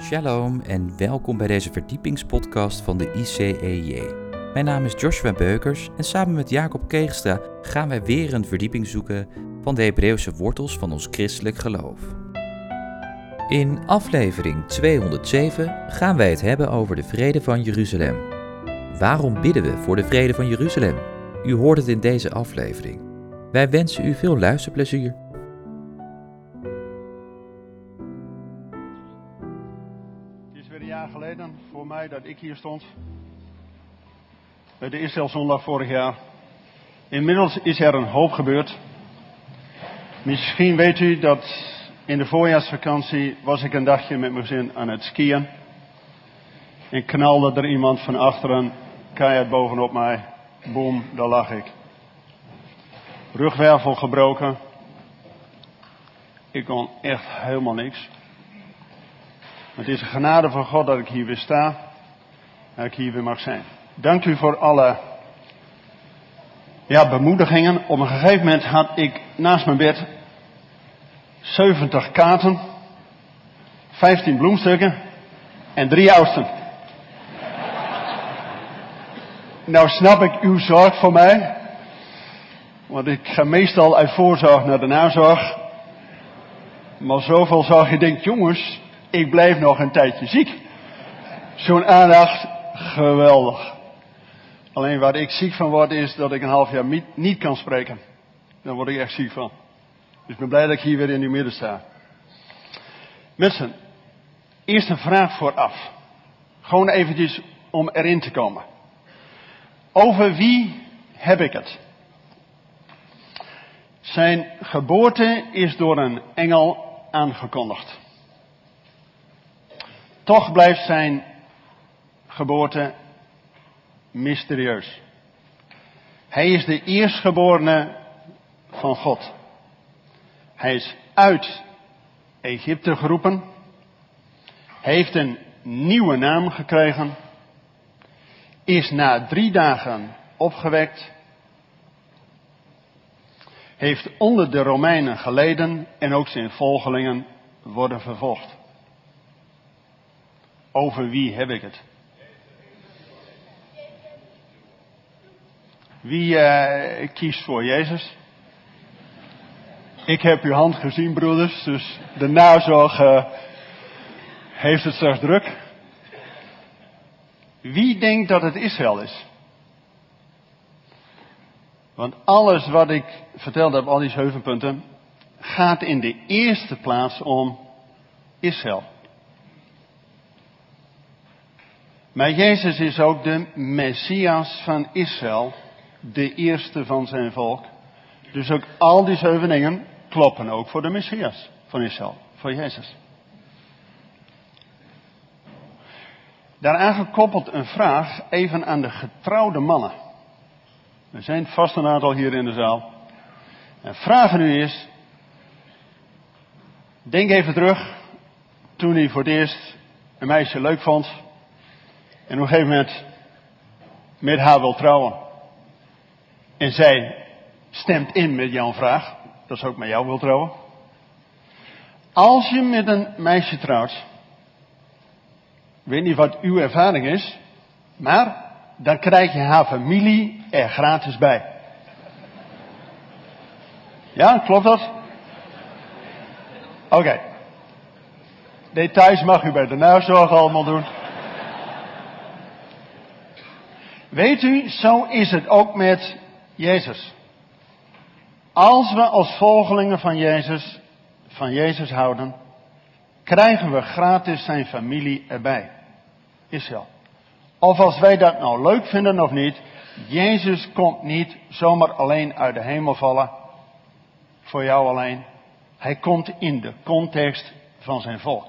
Shalom en welkom bij deze verdiepingspodcast van de ICEJ. Mijn naam is Joshua Beukers en samen met Jacob Keegstra gaan wij weer een verdieping zoeken van de Hebreeuwse wortels van ons christelijk geloof. In aflevering 207 gaan wij het hebben over de vrede van Jeruzalem. Waarom bidden we voor de vrede van Jeruzalem? U hoort het in deze aflevering. Wij wensen u veel luisterplezier. Mij dat ik hier stond. Bij de Israëlzondag vorig jaar. Inmiddels is er een hoop gebeurd. Misschien weet u dat in de voorjaarsvakantie was ik een dagje met mijn gezin aan het skiën. En knalde er iemand van achteren keihard bovenop mij. Boom, daar lag ik. Rugwervel gebroken. Ik kon echt helemaal niks. Het is een genade van God dat ik hier weer sta. Dat ik hier weer mag zijn. Dank u voor alle ja, bemoedigingen. Op een gegeven moment had ik naast mijn bed 70 kaarten, 15 bloemstukken en drie oudsten. Nou snap ik uw zorg voor mij. Want ik ga meestal uit voorzorg naar de nazorg. Maar zoveel zorg, je denkt, jongens, ik blijf nog een tijdje ziek. Zo'n aandacht, geweldig. Alleen waar ik ziek van word is dat ik een half jaar niet, kan spreken. Daar word ik echt ziek van. Dus ik ben blij dat ik hier weer in uw midden sta. Mensen, eerst een vraag vooraf. Gewoon eventjes om erin te komen. Over wie heb ik het? Zijn geboorte is door een engel aangekondigd. Toch blijft zijn geboorte mysterieus. Hij is de eerstgeborene van God. Hij is uit Egypte geroepen. Heeft een nieuwe naam gekregen. Is na drie dagen opgewekt. Heeft onder de Romeinen geleden en ook zijn volgelingen worden vervolgd. Over wie heb ik het? Wie uh, kiest voor Jezus? Ik heb uw hand gezien, broeders, dus de nazorg uh, heeft het straks druk. Wie denkt dat het Israël is? Want alles wat ik verteld heb, al die zeven punten, gaat in de eerste plaats om Israël. Maar Jezus is ook de Messias van Israël, de eerste van zijn volk. Dus ook al die zeven dingen kloppen ook voor de Messias van Israël, voor Jezus. Daaraan gekoppeld een vraag even aan de getrouwde mannen. Er zijn vast een aantal hier in de zaal. En vragen nu is, denk even terug toen hij voor het eerst een meisje leuk vond en op een gegeven moment met haar wil trouwen. En zij stemt in met jouw vraag, dat ze ook met jou wil trouwen. Als je met een meisje trouwt, weet niet wat uw ervaring is, maar dan krijg je haar familie er gratis bij. Ja, klopt dat? Oké. Details mag u bij de nazorg allemaal doen. Weet u, zo is het ook met Jezus. Als we als volgelingen van Jezus, van Jezus houden, krijgen we gratis zijn familie erbij. Israël. Of als wij dat nou leuk vinden of niet, Jezus komt niet zomaar alleen uit de hemel vallen, voor jou alleen. Hij komt in de context van zijn volk.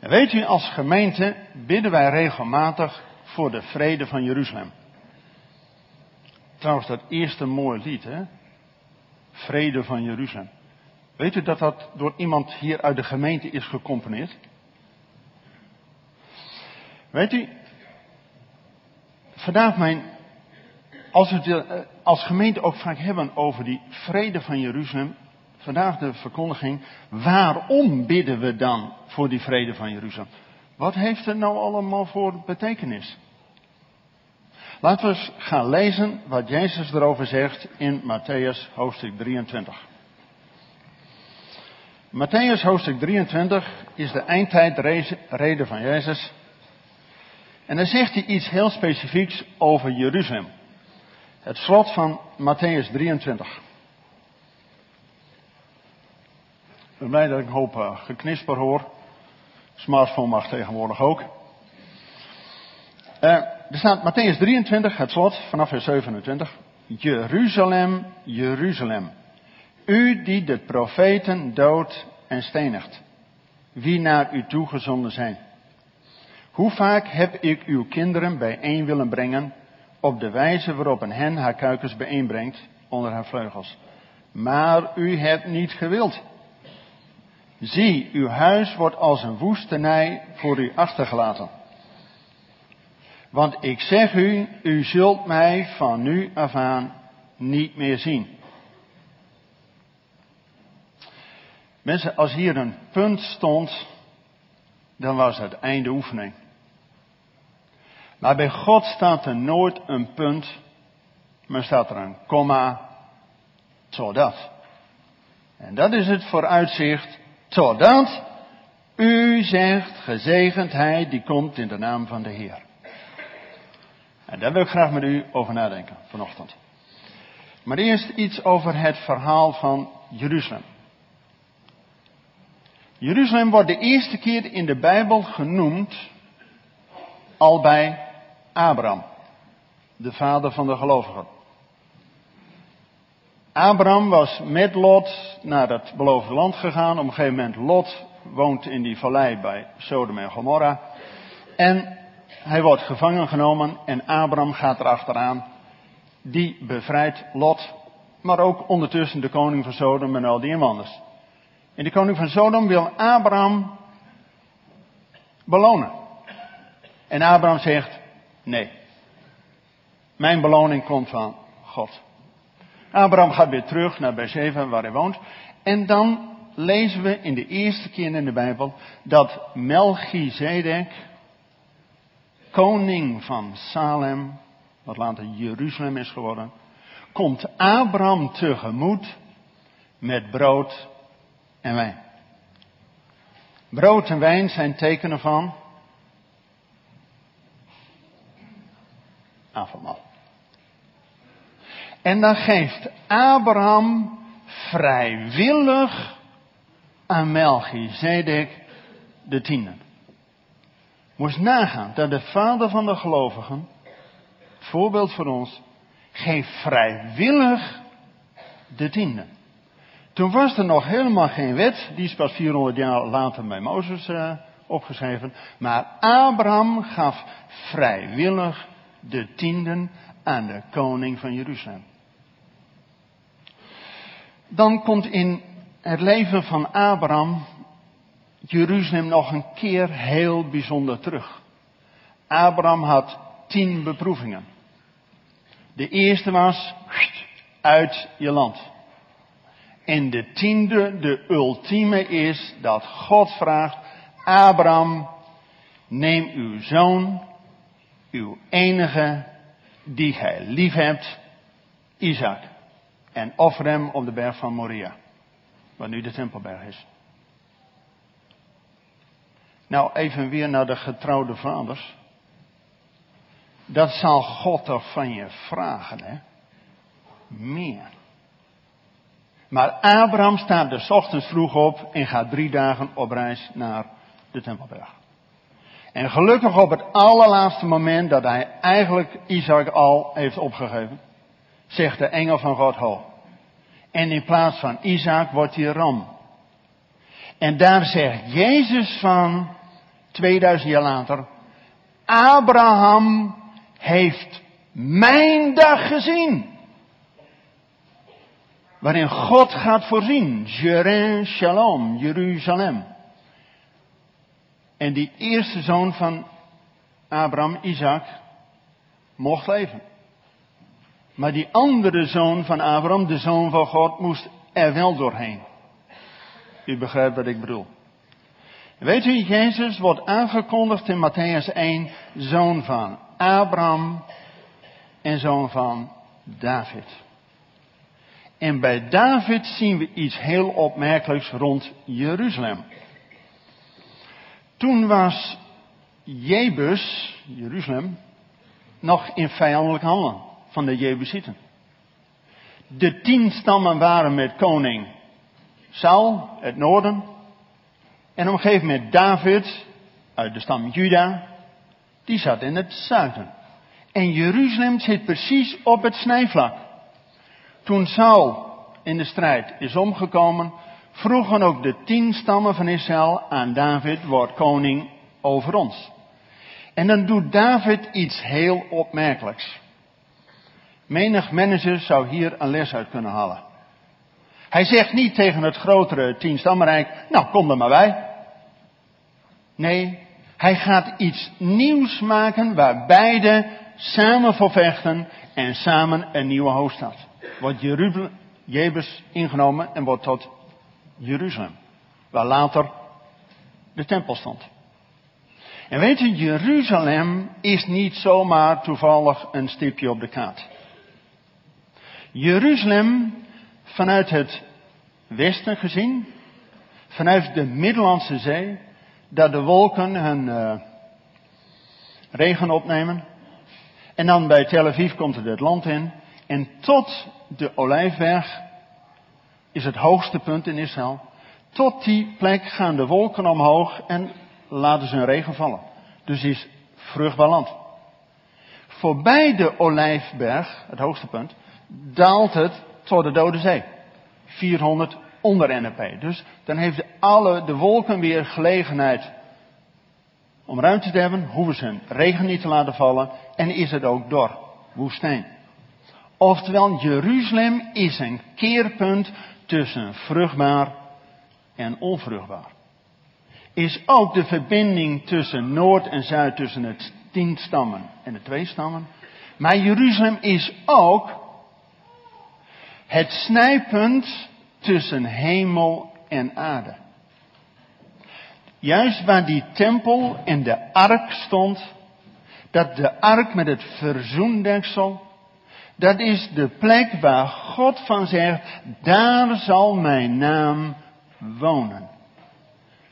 En weet u, als gemeente bidden wij regelmatig voor de vrede van Jeruzalem. Trouwens, dat eerste mooie lied, hè? Vrede van Jeruzalem. Weet u dat dat door iemand hier uit de gemeente is gecomponeerd? Weet u, vandaag mijn, als we het als gemeente ook vaak hebben over die vrede van Jeruzalem, vandaag de verkondiging, waarom bidden we dan voor die vrede van Jeruzalem? Wat heeft het nou allemaal voor betekenis? Laten we eens gaan lezen wat Jezus erover zegt in Matthäus hoofdstuk 23. Matthäus hoofdstuk 23 is de eindtijdrede van Jezus. En dan zegt hij iets heel specifieks over Jeruzalem. Het slot van Matthäus 23. Ik ben blij dat ik een hoop uh, geknisper hoor. Smartphone mag tegenwoordig ook. Uh, er staat Matthäus 23, het slot, vanaf vers 27. Jeruzalem, Jeruzalem. U die de profeten doodt en stenigt. Wie naar u toegezonden zijn. Hoe vaak heb ik uw kinderen bijeen willen brengen op de wijze waarop een hen haar kuikens bijeenbrengt onder haar vleugels. Maar u hebt niet gewild. Zie, uw huis wordt als een woestenij voor u achtergelaten. Want ik zeg u, u zult mij van nu af aan niet meer zien. Mensen, als hier een punt stond, dan was het einde oefening. Maar bij God staat er nooit een punt, maar staat er een komma, zodat. En dat is het vooruitzicht, zodat u zegt, gezegend hij die komt in de naam van de Heer. En daar wil ik graag met u over nadenken vanochtend. Maar eerst iets over het verhaal van Jeruzalem. Jeruzalem wordt de eerste keer in de Bijbel genoemd al bij Abraham, de vader van de gelovigen. Abraham was met Lot naar het beloofde land gegaan. Op een gegeven moment Lot woont in die vallei bij Sodom en Gomorra. En hij wordt gevangen genomen en Abraham gaat erachteraan. Die bevrijdt Lot, maar ook ondertussen de koning van Sodom en al die inwoners. En de koning van Sodom wil Abraham belonen. En Abraham zegt, nee. Mijn beloning komt van God. Abraham gaat weer terug naar Beersheba waar hij woont. En dan lezen we in de eerste keer in de Bijbel dat Melchizedek, koning van Salem, wat later Jeruzalem is geworden, komt Abraham tegemoet met brood en wijn. Brood en wijn zijn tekenen van avondmaal. En dan geeft Abraham vrijwillig aan Melchizedek de tienden. Moest nagaan dat de vader van de gelovigen, voorbeeld voor ons, geeft vrijwillig de tienden. Toen was er nog helemaal geen wet, die is pas 400 jaar later bij Mozes uh, opgeschreven. Maar Abraham gaf vrijwillig de tienden aan de koning van Jeruzalem. Dan komt in het leven van Abraham Jeruzalem nog een keer heel bijzonder terug. Abraham had tien beproevingen. De eerste was uit je land. En de tiende, de ultieme is dat God vraagt, Abraham, neem uw zoon, uw enige, die gij lief hebt, Isaac, en offer hem op de berg van Moria, waar nu de tempelberg is. Nou, even weer naar de getrouwde vaders. Dat zal God toch van je vragen, hè? Meer. Maar Abraham staat de ochtends vroeg op en gaat drie dagen op reis naar de Tempelberg. En gelukkig op het allerlaatste moment dat hij eigenlijk Isaac al heeft opgegeven, zegt de engel van God ho. En in plaats van Isaac wordt hij ram. En daar zegt Jezus van, 2000 jaar later, Abraham heeft mijn dag gezien waarin God gaat voorzien. Shalom, Jeruzalem. En die eerste zoon van Abraham, Isaac, mocht leven. Maar die andere zoon van Abraham, de zoon van God, moest er wel doorheen. U begrijpt wat ik bedoel. Weet u, Jezus wordt aangekondigd in Matthäus 1, zoon van Abraham en zoon van David. En bij David zien we iets heel opmerkelijks rond Jeruzalem. Toen was Jebus, Jeruzalem, nog in vijandelijk handen van de Jebusieten. De tien stammen waren met koning Saul, het noorden. En op een gegeven moment David, uit de stam Juda, die zat in het zuiden. En Jeruzalem zit precies op het snijvlak. Toen Saul in de strijd is omgekomen, vroegen ook de tien stammen van Israël aan David, word koning over ons. En dan doet David iets heel opmerkelijks. Menig manager zou hier een les uit kunnen halen. Hij zegt niet tegen het grotere tienstammenrijk, nou kom er maar bij. Nee, hij gaat iets nieuws maken waar beide samen voor vechten en samen een nieuwe hoofdstad. Wordt Jebus ingenomen en wordt tot Jeruzalem. Waar later de tempel stond. En weet u, Jeruzalem is niet zomaar toevallig een stipje op de kaart. Jeruzalem, vanuit het westen gezien, vanuit de Middellandse Zee, dat de wolken hun uh, regen opnemen. En dan bij Tel Aviv komt het het land in. En tot de Olijfberg is het hoogste punt in Israël. Tot die plek gaan de wolken omhoog en laten ze hun regen vallen. Dus is vruchtbaar land. Voorbij de Olijfberg, het hoogste punt, daalt het tot de Dode Zee. 400 onder NRP. Dus dan heeft alle de wolken weer gelegenheid om ruimte te hebben, hoeven ze hun regen niet te laten vallen en is het ook door woestijn. Oftewel, Jeruzalem is een keerpunt tussen vruchtbaar en onvruchtbaar. Is ook de verbinding tussen Noord en Zuid, tussen het tien stammen en de twee stammen. Maar Jeruzalem is ook het snijpunt tussen hemel en aarde. Juist waar die tempel en de ark stond, dat de ark met het verzoendeksel, dat is de plek waar God van zegt, daar zal mijn naam wonen.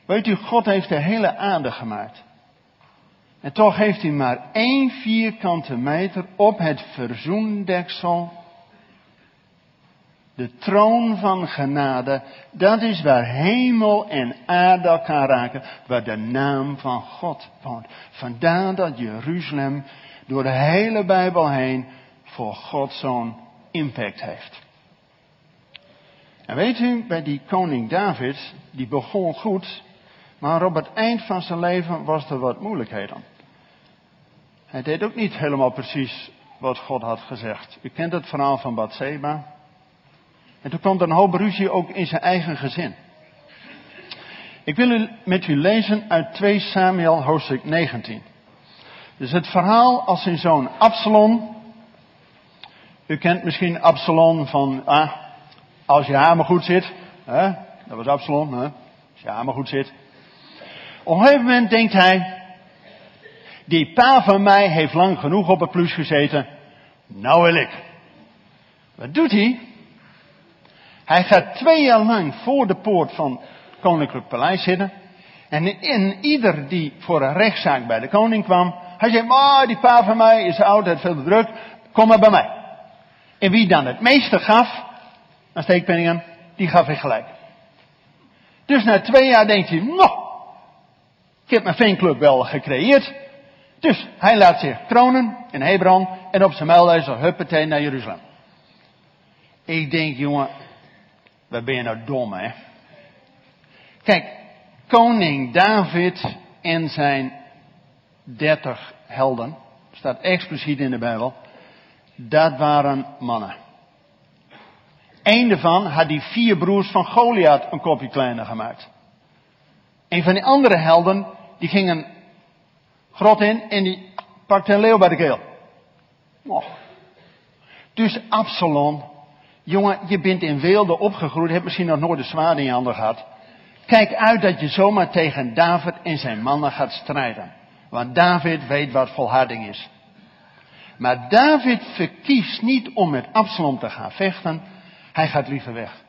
Weet u, God heeft de hele aarde gemaakt. En toch heeft hij maar één vierkante meter op het verzoendeksel de troon van genade, dat is waar hemel en aarde elkaar raken, waar de naam van God woont. Vandaar dat Jeruzalem door de hele Bijbel heen voor God zo'n impact heeft. En weet u, bij die koning David, die begon goed, maar op het eind van zijn leven was er wat moeilijkheden. Hij deed ook niet helemaal precies wat God had gezegd. U kent het verhaal van Bathseba. En toen kwam er een hoop ruzie ook in zijn eigen gezin. Ik wil u, met u lezen uit 2 Samuel hoofdstuk 19. Dus het verhaal als zijn zoon Absalom. U kent misschien Absalom van, ah, als je hamer goed zit. Hè? Dat was Absalom, hè? als je hamer goed zit. Op een gegeven moment denkt hij, die pa van mij heeft lang genoeg op het plus gezeten. Nou wil ik. Wat doet hij? Hij gaat twee jaar lang voor de poort van het koninklijk paleis zitten. En in ieder die voor een rechtszaak bij de koning kwam, hij zei, maar die pa van mij is oud, heeft veel druk, kom maar bij mij. En wie dan het meeste gaf, aan steekpenningen, die gaf hij gelijk. Dus na twee jaar denkt hij, nou, ik heb mijn fanclub wel gecreëerd. Dus hij laat zich kronen in Hebron en op zijn muilwijzer huppatee naar Jeruzalem. Ik denk, jongen, Waar ben je nou dom, hè? Kijk, koning David en zijn dertig helden, staat expliciet in de Bijbel, dat waren mannen. Eén daarvan had die vier broers van Goliath een kopje kleiner gemaakt. Een van die andere helden, die ging een grot in en die pakte een leeuw bij de keel. Oh. Dus Absalom Jongen, je bent in Weelde opgegroeid, hebt misschien nog nooit een zwaard in je handen gehad. Kijk uit dat je zomaar tegen David en zijn mannen gaat strijden. Want David weet wat volharding is. Maar David verkiest niet om met Absalom te gaan vechten. Hij gaat liever weg.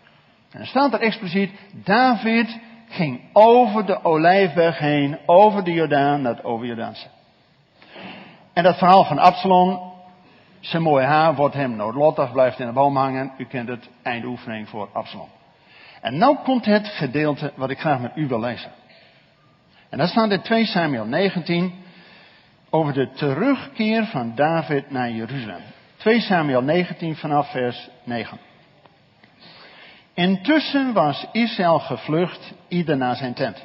En dan staat er expliciet, David ging over de Olijfberg heen, over de Jordaan, naar het Overjordaanse. En dat verhaal van Absalom, zijn mooie haar wordt hem noodlottig, blijft in de boom hangen. U kent het, eindoefening voor Absalom. En nu komt het gedeelte wat ik graag met u wil lezen. En dat staat in 2 Samuel 19 over de terugkeer van David naar Jeruzalem. 2 Samuel 19 vanaf vers 9. Intussen was Israël gevlucht, ieder naar zijn tent.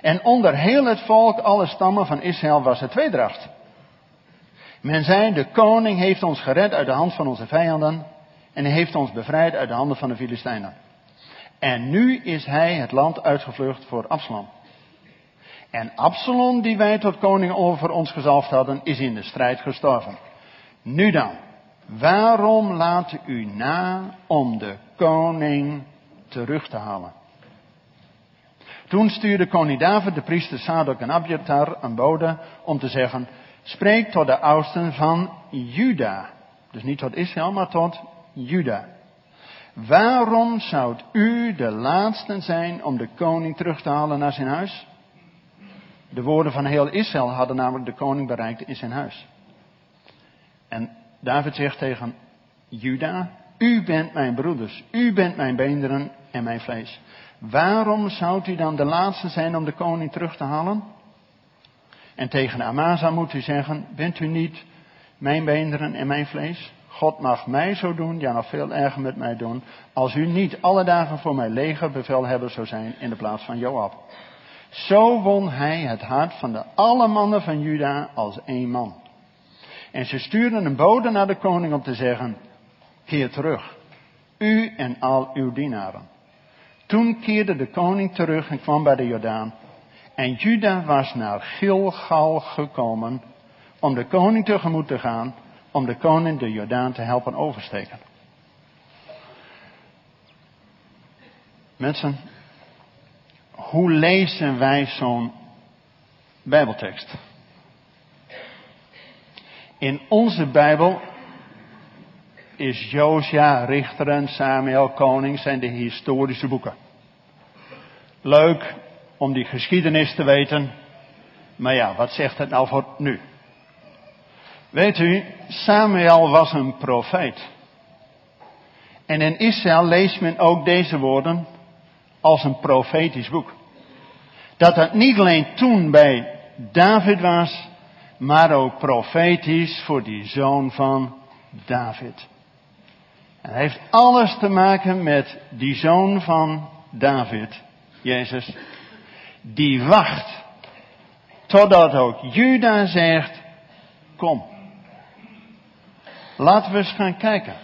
En onder heel het volk, alle stammen van Israël, was het tweedracht. Men zei, de koning heeft ons gered uit de hand van onze vijanden en heeft ons bevrijd uit de handen van de Filistijnen. En nu is hij het land uitgevlucht voor Absalom. En Absalom, die wij tot koning over ons gezalfd hadden, is in de strijd gestorven. Nu dan, waarom laat u na om de koning terug te halen? Toen stuurde koning David de priester Sadok en Abiatar een bode om te zeggen, spreek tot de oudsten van Juda. Dus niet tot Israël, maar tot Juda. Waarom zou u de laatste zijn om de koning terug te halen naar zijn huis? De woorden van heel Israël hadden namelijk de koning bereikt in zijn huis. En David zegt tegen Juda, u bent mijn broeders, u bent mijn beenderen en mijn vlees. Waarom zou u dan de laatste zijn om de koning terug te halen? En tegen Amasa moet u zeggen, bent u niet mijn beenderen en mijn vlees? God mag mij zo doen, ja nog veel erger met mij doen, als u niet alle dagen voor mijn legerbevelhebber zou zijn in de plaats van Joab. Zo won hij het hart van de alle mannen van Juda als één man. En ze stuurden een bode naar de koning om te zeggen, keer terug, u en al uw dienaren. Toen keerde de koning terug en kwam bij de Jordaan. En Juda was naar Gilgal gekomen om de koning tegemoet te gaan, om de koning de Jordaan te helpen oversteken. Mensen, hoe lezen wij zo'n Bijbeltekst? In onze Bijbel is Josia, Richteren, Samuel, Koning zijn de historische boeken. Leuk om die geschiedenis te weten, maar ja, wat zegt het nou voor nu? Weet u, Samuel was een profeet. En in Israël leest men ook deze woorden als een profetisch boek. Dat het niet alleen toen bij David was, maar ook profetisch voor die zoon van David. En het heeft alles te maken met die zoon van David, Jezus, die wacht totdat ook Juda zegt, kom. Laten we eens gaan kijken.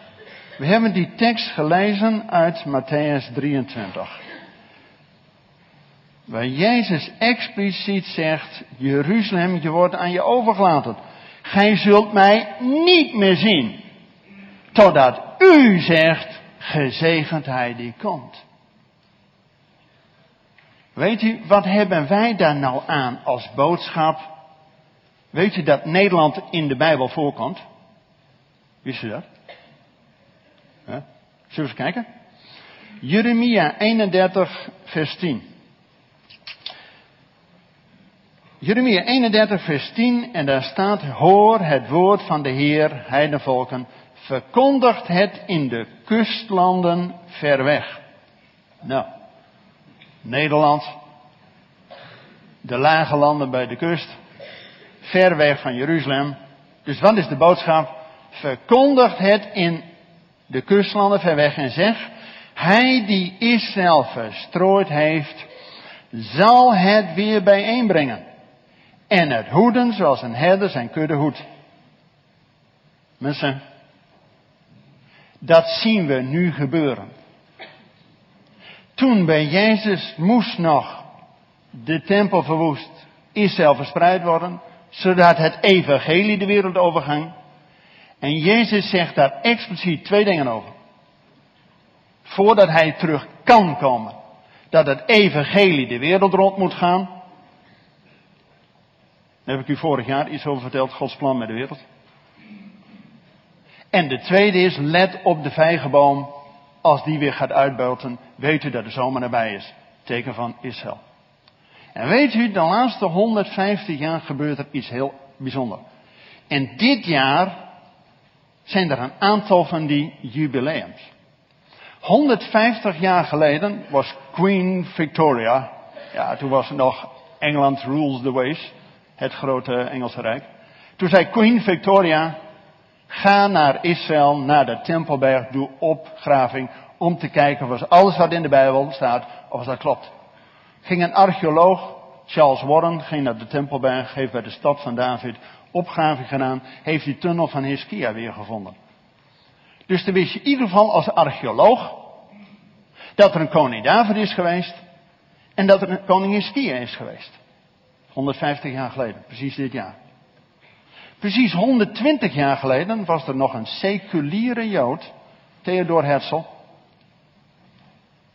We hebben die tekst gelezen uit Matthäus 23. Waar Jezus expliciet zegt, Jeruzalem, je wordt aan je overgelaten. Gij zult mij niet meer zien. Totdat u zegt, gezegend hij die komt. Weet u, wat hebben wij daar nou aan als boodschap? Weet u dat Nederland in de Bijbel voorkomt? Wist u dat? Zullen we eens kijken? Jeremia 31, vers 10. Jeremia 31, vers 10, en daar staat, hoor het woord van de Heer, heidenvolken, verkondigt het in de kustlanden ver weg. Nou, Nederland, de lage landen bij de kust, ver weg van Jeruzalem. Dus wat is de boodschap? Verkondigt het in de kustlanden ver weg en zeg, hij die Israël verstrooid heeft, zal het weer bijeenbrengen. En het hoeden zoals een herder zijn kudde hoedt. Mensen, dat zien we nu gebeuren. Toen bij Jezus moest nog de tempel verwoest, Israël verspreid worden, zodat het evangelie de wereld overging. En Jezus zegt daar expliciet twee dingen over. Voordat hij terug kan komen. dat het evangelie de wereld rond moet gaan. Daar heb ik u vorig jaar iets over verteld, Gods plan met de wereld. En de tweede is, let op de vijgenboom. Als die weer gaat uitbuiten, weet u dat de zomer nabij is. Teken van Israël. En weet u, de laatste 150 jaar gebeurt er iets heel bijzonders. En dit jaar zijn er een aantal van die jubileums. 150 jaar geleden was Queen Victoria, ja, toen was het nog Engeland rules the ways, het grote Engelse Rijk. Toen zei Queen Victoria, ga naar Israël, naar de Tempelberg, doe opgraving om te kijken of alles wat in de Bijbel staat, of dat klopt. Ging een archeoloog, Charles Warren, ging naar de Tempelberg, heeft bij de stad van David opgraving gedaan, heeft die tunnel van Hiskia weer gevonden. Dus dan wist je in ieder geval als archeoloog dat er een koning David is geweest en dat er een koning Hiskia is geweest. 150 jaar geleden, precies dit jaar. Precies 120 jaar geleden was er nog een seculiere Jood, Theodor Herzl,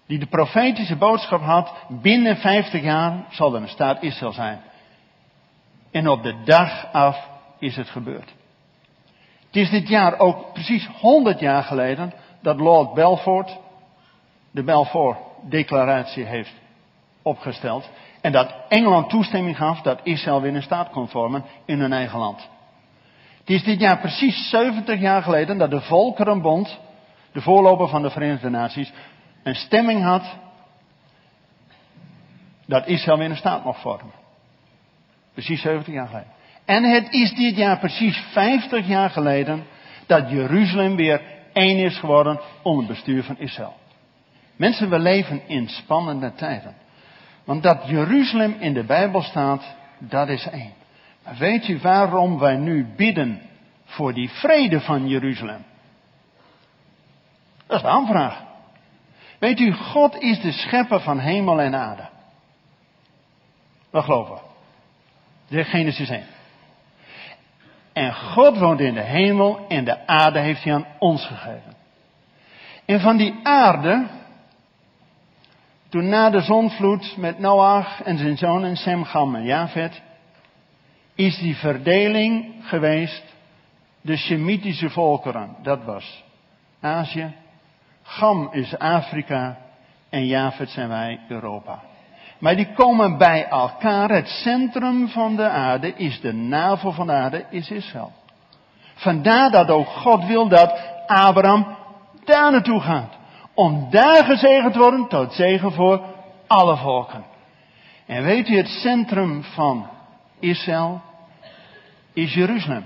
die de profetische boodschap had, binnen 50 jaar zal er een staat Israël zijn. En op de dag af is het gebeurd. Het is dit jaar ook precies 100 jaar geleden dat Lord Belfort de Balfour-declaratie heeft opgesteld. En dat Engeland toestemming gaf dat Israël weer een staat kon vormen in hun eigen land. Het is dit jaar precies 70 jaar geleden dat de Volkerenbond, de voorloper van de Verenigde Naties, een stemming had dat Israël weer een staat mocht vormen. Precies 70 jaar geleden. En het is dit jaar precies 50 jaar geleden dat Jeruzalem weer één is geworden onder bestuur van Israël. Mensen, we leven in spannende tijden. Want dat Jeruzalem in de Bijbel staat, dat is één. Maar weet u waarom wij nu bidden voor die vrede van Jeruzalem? Dat is de aanvraag. Weet u, God is de schepper van hemel en aarde. Dat geloven we. De Genesis 1. En God woont in de hemel en de aarde heeft hij aan ons gegeven. En van die aarde, toen na de zonvloed met Noach en zijn zonen Sem, Gam en Javet, is die verdeling geweest, de Semitische volkeren, dat was Azië, Gam is Afrika en Javet zijn wij Europa. Maar die komen bij elkaar. Het centrum van de aarde is de navel van de aarde, is Israël. Vandaar dat ook God wil dat Abraham daar naartoe gaat. Om daar gezegend te worden tot zegen voor alle volken. En weet u, het centrum van Israël is Jeruzalem.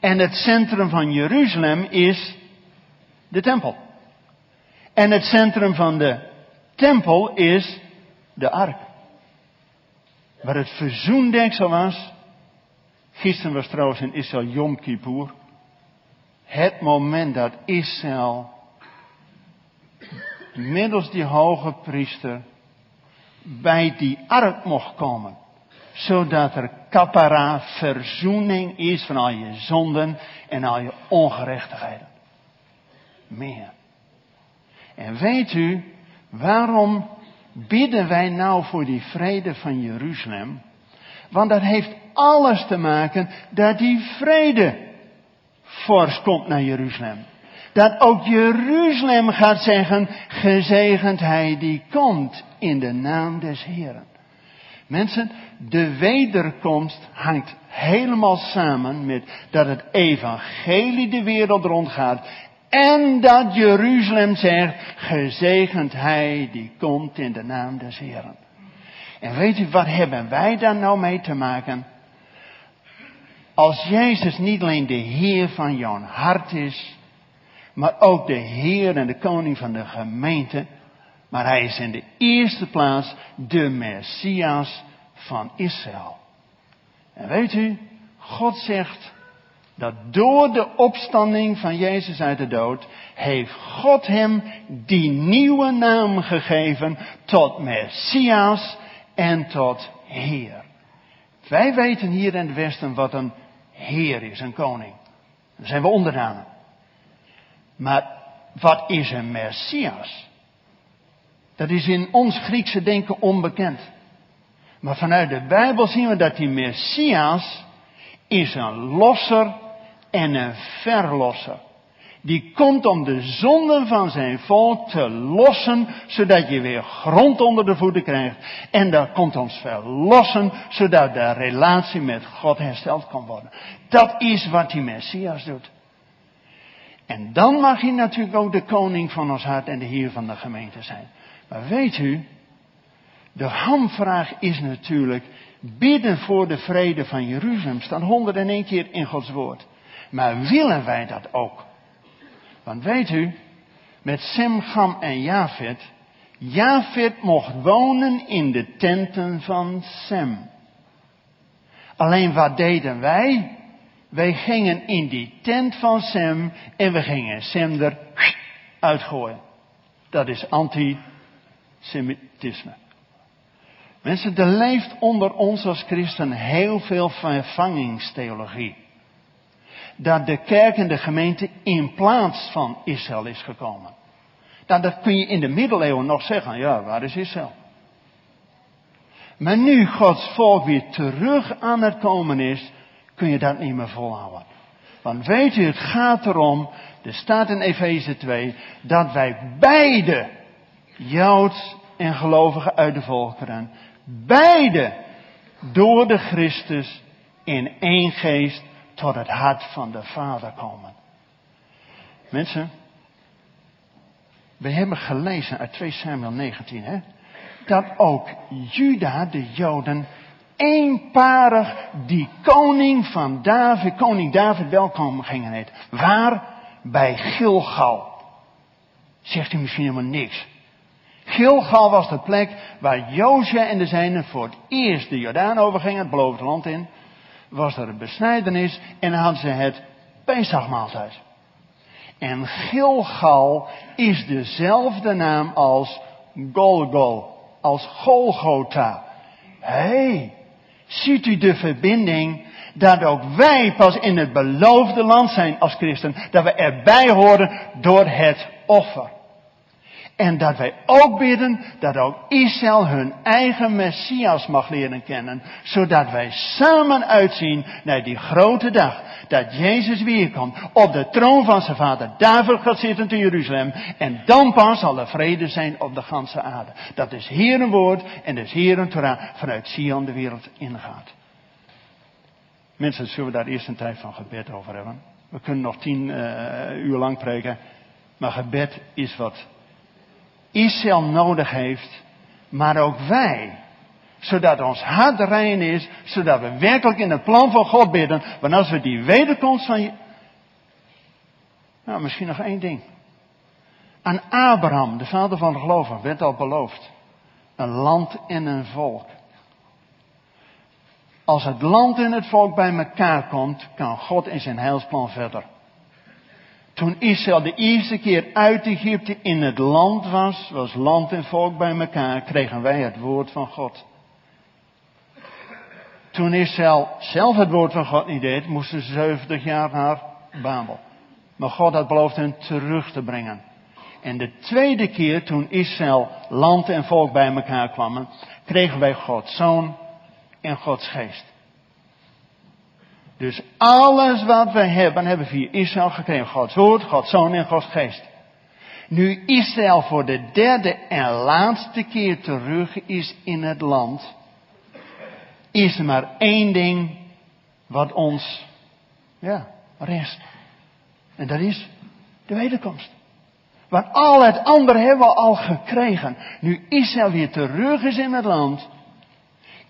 En het centrum van Jeruzalem is de tempel. En het centrum van de tempel is de ark. Waar het verzoendeksel was. Gisteren was trouwens in Israël Yom Kippur. Het moment dat Israël middels die hoge priester bij die ark mocht komen. Zodat er kapara verzoening is van al je zonden en al je ongerechtigheden. Meer. En weet u waarom bidden wij nou voor die vrede van Jeruzalem? Want dat heeft alles te maken dat die vrede fors komt naar Jeruzalem. Dat ook Jeruzalem gaat zeggen, gezegend hij die komt in de naam des Heren. Mensen, de wederkomst hangt helemaal samen met dat het evangelie de wereld rondgaat en dat Jeruzalem zegt, gezegend hij die komt in de naam des Heren. En weet u, wat hebben wij daar nou mee te maken? Als Jezus niet alleen de Heer van jouw hart is, maar ook de Heer en de Koning van de gemeente, maar hij is in de eerste plaats de Messias van Israël. En weet u, God zegt, dat door de opstanding van Jezus uit de dood heeft God hem die nieuwe naam gegeven tot Messias en tot Heer. Wij weten hier in het Westen wat een Heer is, een koning. Daar zijn we onderdanen. Maar wat is een Messias? Dat is in ons Griekse denken onbekend. Maar vanuit de Bijbel zien we dat die Messias is een losser en een verlosser. Die komt om de zonden van zijn volk te lossen, zodat je weer grond onder de voeten krijgt. En dat komt ons verlossen, zodat de relatie met God hersteld kan worden. Dat is wat die Messias doet. En dan mag hij natuurlijk ook de koning van ons hart en de heer van de gemeente zijn. Maar weet u, de hamvraag is natuurlijk bidden voor de vrede van Jeruzalem. Staat 101 keer in Gods woord. Maar willen wij dat ook? Want weet u, met Sem, Gam en Jafet, Jafet mocht wonen in de tenten van Sem. Alleen wat deden wij? Wij gingen in die tent van Sem en we gingen Sem er uitgooien. Dat is antisemitisme. Mensen, er leeft onder ons als christen heel veel vervangingstheologie. Dat de kerk en de gemeente in plaats van Israël is gekomen. Nou, dat kun je in de middeleeuwen nog zeggen. Ja, waar is Israël? Maar nu Gods volk weer terug aan het komen is, kun je dat niet meer volhouden. Want weet u, het gaat erom, er staat in Efeze 2, dat wij beide, Joods en gelovigen uit de volkeren, beide door de Christus in één geest tot het hart van de Vader komen. Mensen, we hebben gelezen uit 2 Samuel 19, hè, dat ook Juda, de Joden, eenparig die koning van David, koning David welkom gingen heet. Waar? Bij Gilgal. Zegt u misschien helemaal niks. Gilgal was de plek waar Jozja en de zijnen voor het eerst de Jordaan overgingen, het beloofde land in. Was er een besnijdenis en hadden ze het Pesachmaaltijd. En Gilgal is dezelfde naam als Golgol, als Golgotha. Hé, hey, ziet u de verbinding dat ook wij pas in het beloofde land zijn als christen, dat we erbij horen door het offer. En dat wij ook bidden dat ook Israël hun eigen Messias mag leren kennen. Zodat wij samen uitzien naar die grote dag. Dat Jezus weerkomt. Op de troon van zijn vader David gaat zitten te Jeruzalem. En dan pas zal er vrede zijn op de ganse aarde. Dat is hier een woord en is hier een Torah vanuit Sion de wereld ingaat. Mensen, zullen we daar eerst een tijd van gebed over hebben? We kunnen nog tien uh, uur lang preken. Maar gebed is wat Israël nodig heeft, maar ook wij. Zodat ons hart rein is, zodat we werkelijk in het plan van God bidden. Want als we die wederkomst van je. Nou, misschien nog één ding. Aan Abraham, de vader van de gelovigen, werd al beloofd. Een land en een volk. Als het land en het volk bij elkaar komt, kan God in zijn heilsplan verder. Toen Israël de eerste keer uit Egypte in het land was, was land en volk bij elkaar, kregen wij het woord van God. Toen Israël zelf het woord van God niet deed, moesten ze 70 jaar naar Babel. Maar God had beloofd hen terug te brengen. En de tweede keer toen Israël, land en volk bij elkaar kwamen, kregen wij Gods zoon en Gods geest. Dus alles wat we hebben, hebben we via Israël gekregen. Gods woord, Gods zoon en Gods geest. Nu Israël voor de derde en laatste keer terug is in het land, is er maar één ding wat ons, ja, rest. En dat is de wederkomst. Want al het andere hebben we al gekregen. Nu Israël weer terug is in het land,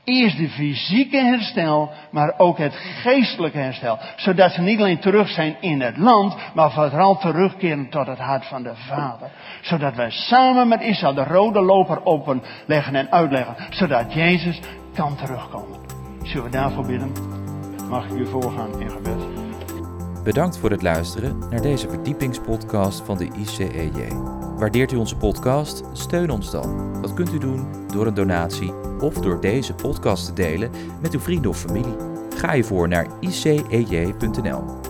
Eerst de fysieke herstel, maar ook het geestelijke herstel. Zodat ze niet alleen terug zijn in het land, maar vooral terugkeren tot het hart van de Vader. Zodat wij samen met Israël de rode loper openleggen en uitleggen. Zodat Jezus kan terugkomen. Zullen we daarvoor bidden? Mag ik u voorgaan in gebed? Bedankt voor het luisteren naar deze verdiepingspodcast van de ICEJ. Waardeert u onze podcast? Steun ons dan. Dat kunt u doen door een donatie of door deze podcast te delen met uw vrienden of familie. Ga je voor naar icej.nl.